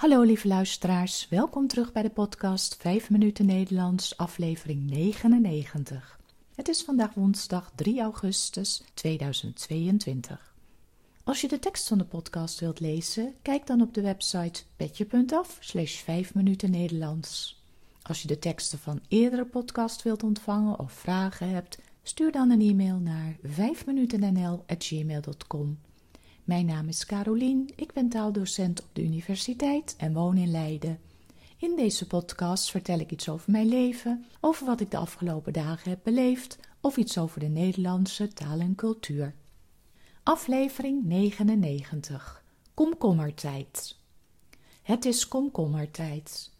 Hallo lieve luisteraars, welkom terug bij de podcast 5 minuten Nederlands, aflevering 99. Het is vandaag woensdag 3 augustus 2022. Als je de tekst van de podcast wilt lezen, kijk dan op de website petje.af slash 5 minuten Nederlands. Als je de teksten van eerdere podcast wilt ontvangen of vragen hebt, stuur dan een e-mail naar 5minutennl.gmail.com. Mijn naam is Carolien, ik ben taaldocent op de universiteit en woon in Leiden. In deze podcast vertel ik iets over mijn leven, over wat ik de afgelopen dagen heb beleefd of iets over de Nederlandse taal en cultuur. Aflevering 99 Komkommertijd Het is komkommertijd.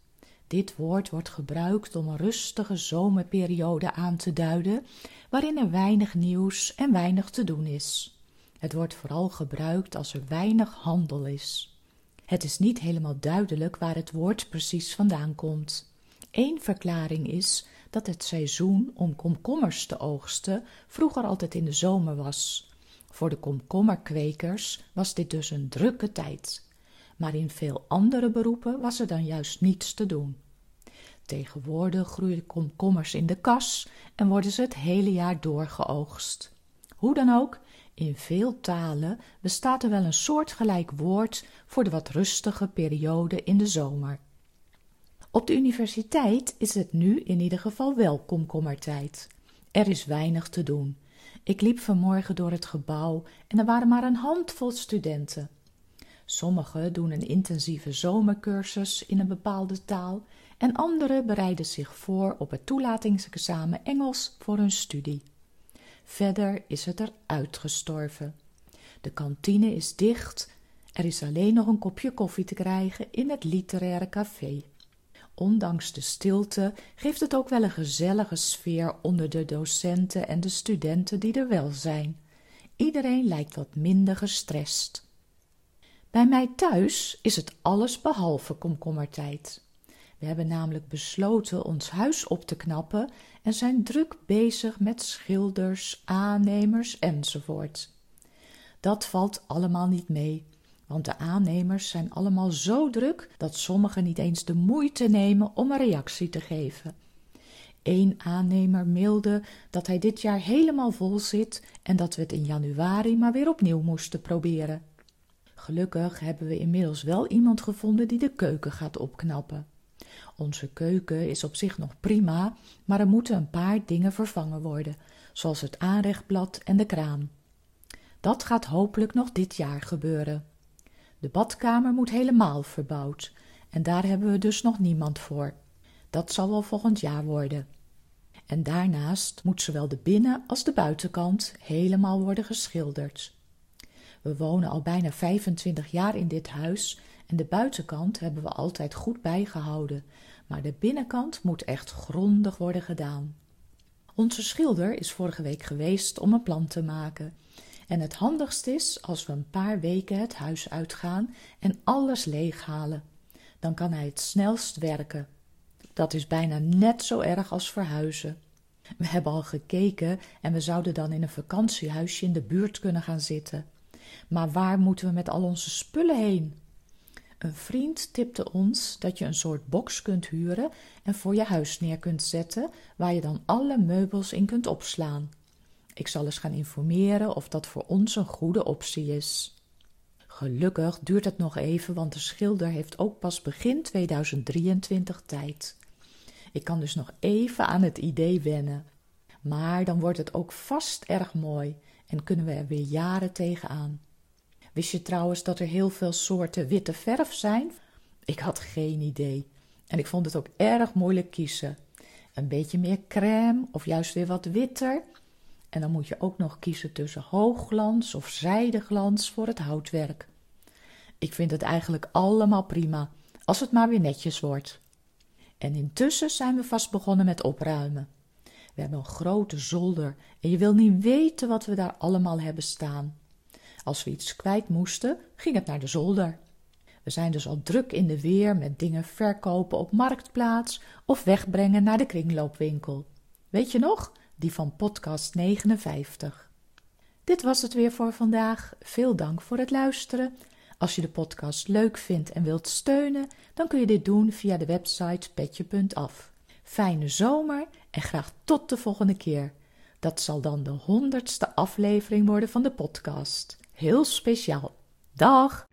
Dit woord wordt gebruikt om een rustige zomerperiode aan te duiden, waarin er weinig nieuws en weinig te doen is. Het wordt vooral gebruikt als er weinig handel is. Het is niet helemaal duidelijk waar het woord precies vandaan komt. Eén verklaring is dat het seizoen om komkommers te oogsten vroeger altijd in de zomer was. Voor de komkommerkwekers was dit dus een drukke tijd. Maar in veel andere beroepen was er dan juist niets te doen. Tegenwoordig groeien komkommers in de kas en worden ze het hele jaar door geoogst. Hoe dan ook, in veel talen bestaat er wel een soortgelijk woord voor de wat rustige periode in de zomer. Op de universiteit is het nu in ieder geval wel komkommertijd. Er is weinig te doen. Ik liep vanmorgen door het gebouw en er waren maar een handvol studenten. Sommigen doen een intensieve zomercursus in een bepaalde taal en anderen bereiden zich voor op het toelatingsexamen Engels voor hun studie. Verder is het er uitgestorven. De kantine is dicht, er is alleen nog een kopje koffie te krijgen in het literaire café. Ondanks de stilte geeft het ook wel een gezellige sfeer onder de docenten en de studenten die er wel zijn. Iedereen lijkt wat minder gestrest. Bij mij thuis is het alles behalve komkommertijd. We hebben namelijk besloten ons huis op te knappen en zijn druk bezig met schilders, aannemers enzovoort. Dat valt allemaal niet mee, want de aannemers zijn allemaal zo druk dat sommigen niet eens de moeite nemen om een reactie te geven. Eén aannemer mailde dat hij dit jaar helemaal vol zit en dat we het in januari maar weer opnieuw moesten proberen. Gelukkig hebben we inmiddels wel iemand gevonden die de keuken gaat opknappen. Onze keuken is op zich nog prima, maar er moeten een paar dingen vervangen worden, zoals het aanrechtblad en de kraan. Dat gaat hopelijk nog dit jaar gebeuren. De badkamer moet helemaal verbouwd en daar hebben we dus nog niemand voor. Dat zal wel volgend jaar worden. En daarnaast moet zowel de binnen- als de buitenkant helemaal worden geschilderd. We wonen al bijna 25 jaar in dit huis en de buitenkant hebben we altijd goed bijgehouden, maar de binnenkant moet echt grondig worden gedaan. Onze schilder is vorige week geweest om een plan te maken. En het handigst is als we een paar weken het huis uitgaan en alles leeghalen. Dan kan hij het snelst werken. Dat is bijna net zo erg als verhuizen. We hebben al gekeken en we zouden dan in een vakantiehuisje in de buurt kunnen gaan zitten. Maar waar moeten we met al onze spullen heen? Een vriend tipte ons dat je een soort box kunt huren en voor je huis neer kunt zetten, waar je dan alle meubels in kunt opslaan. Ik zal eens gaan informeren of dat voor ons een goede optie is. Gelukkig duurt het nog even, want de schilder heeft ook pas begin 2023 tijd. Ik kan dus nog even aan het idee wennen. Maar dan wordt het ook vast erg mooi en kunnen we er weer jaren tegenaan. Wist je trouwens dat er heel veel soorten witte verf zijn? Ik had geen idee. En ik vond het ook erg moeilijk kiezen. Een beetje meer crème of juist weer wat witter. En dan moet je ook nog kiezen tussen hoogglans of zijdeglans voor het houtwerk. Ik vind het eigenlijk allemaal prima, als het maar weer netjes wordt. En intussen zijn we vast begonnen met opruimen. We hebben een grote zolder en je wil niet weten wat we daar allemaal hebben staan. Als we iets kwijt moesten, ging het naar de zolder. We zijn dus al druk in de weer met dingen verkopen op marktplaats of wegbrengen naar de kringloopwinkel. Weet je nog? Die van podcast 59. Dit was het weer voor vandaag. Veel dank voor het luisteren. Als je de podcast leuk vindt en wilt steunen, dan kun je dit doen via de website petje.af. Fijne zomer en graag tot de volgende keer. Dat zal dan de honderdste aflevering worden van de podcast. Heel speciaal. Dag!